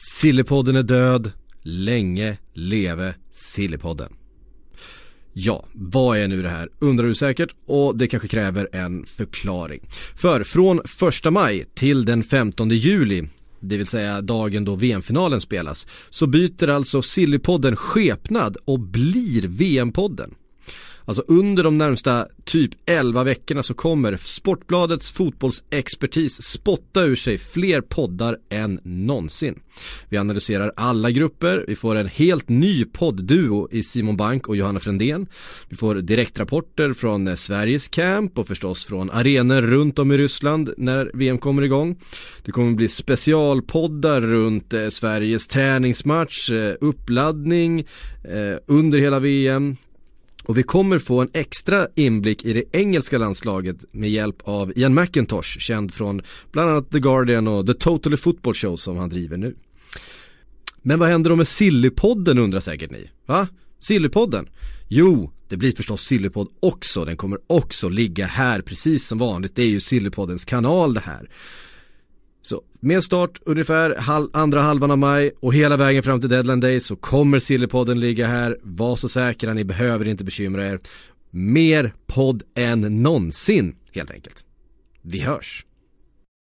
Sillepodden är död, länge leve Sillepodden. Ja, vad är nu det här undrar du säkert och det kanske kräver en förklaring. För från 1 maj till den 15 juli det vill säga dagen då VM-finalen spelas, så byter alltså Sillypodden skepnad och blir VM-podden. Alltså under de närmsta typ 11 veckorna så kommer Sportbladets fotbollsexpertis spotta ur sig fler poddar än någonsin. Vi analyserar alla grupper, vi får en helt ny poddduo i Simon Bank och Johanna Frändén. Vi får direktrapporter från eh, Sveriges camp och förstås från arenor runt om i Ryssland när VM kommer igång. Det kommer bli specialpoddar runt eh, Sveriges träningsmatch, eh, uppladdning under hela VM, och vi kommer få en extra inblick i det engelska landslaget med hjälp av Ian McIntosh, känd från bland annat The Guardian och The Totally Football Show som han driver nu. Men vad händer då med Sillypodden undrar säkert ni? Va? Sillypodden? Jo, det blir förstås Sillypodd också, den kommer också ligga här precis som vanligt, det är ju Sillypoddens kanal det här. Så med start ungefär halv, andra halvan av maj och hela vägen fram till deadline day så kommer Sillypodden ligga här. Var så säkra, ni behöver inte bekymra er. Mer podd än någonsin helt enkelt. Vi hörs!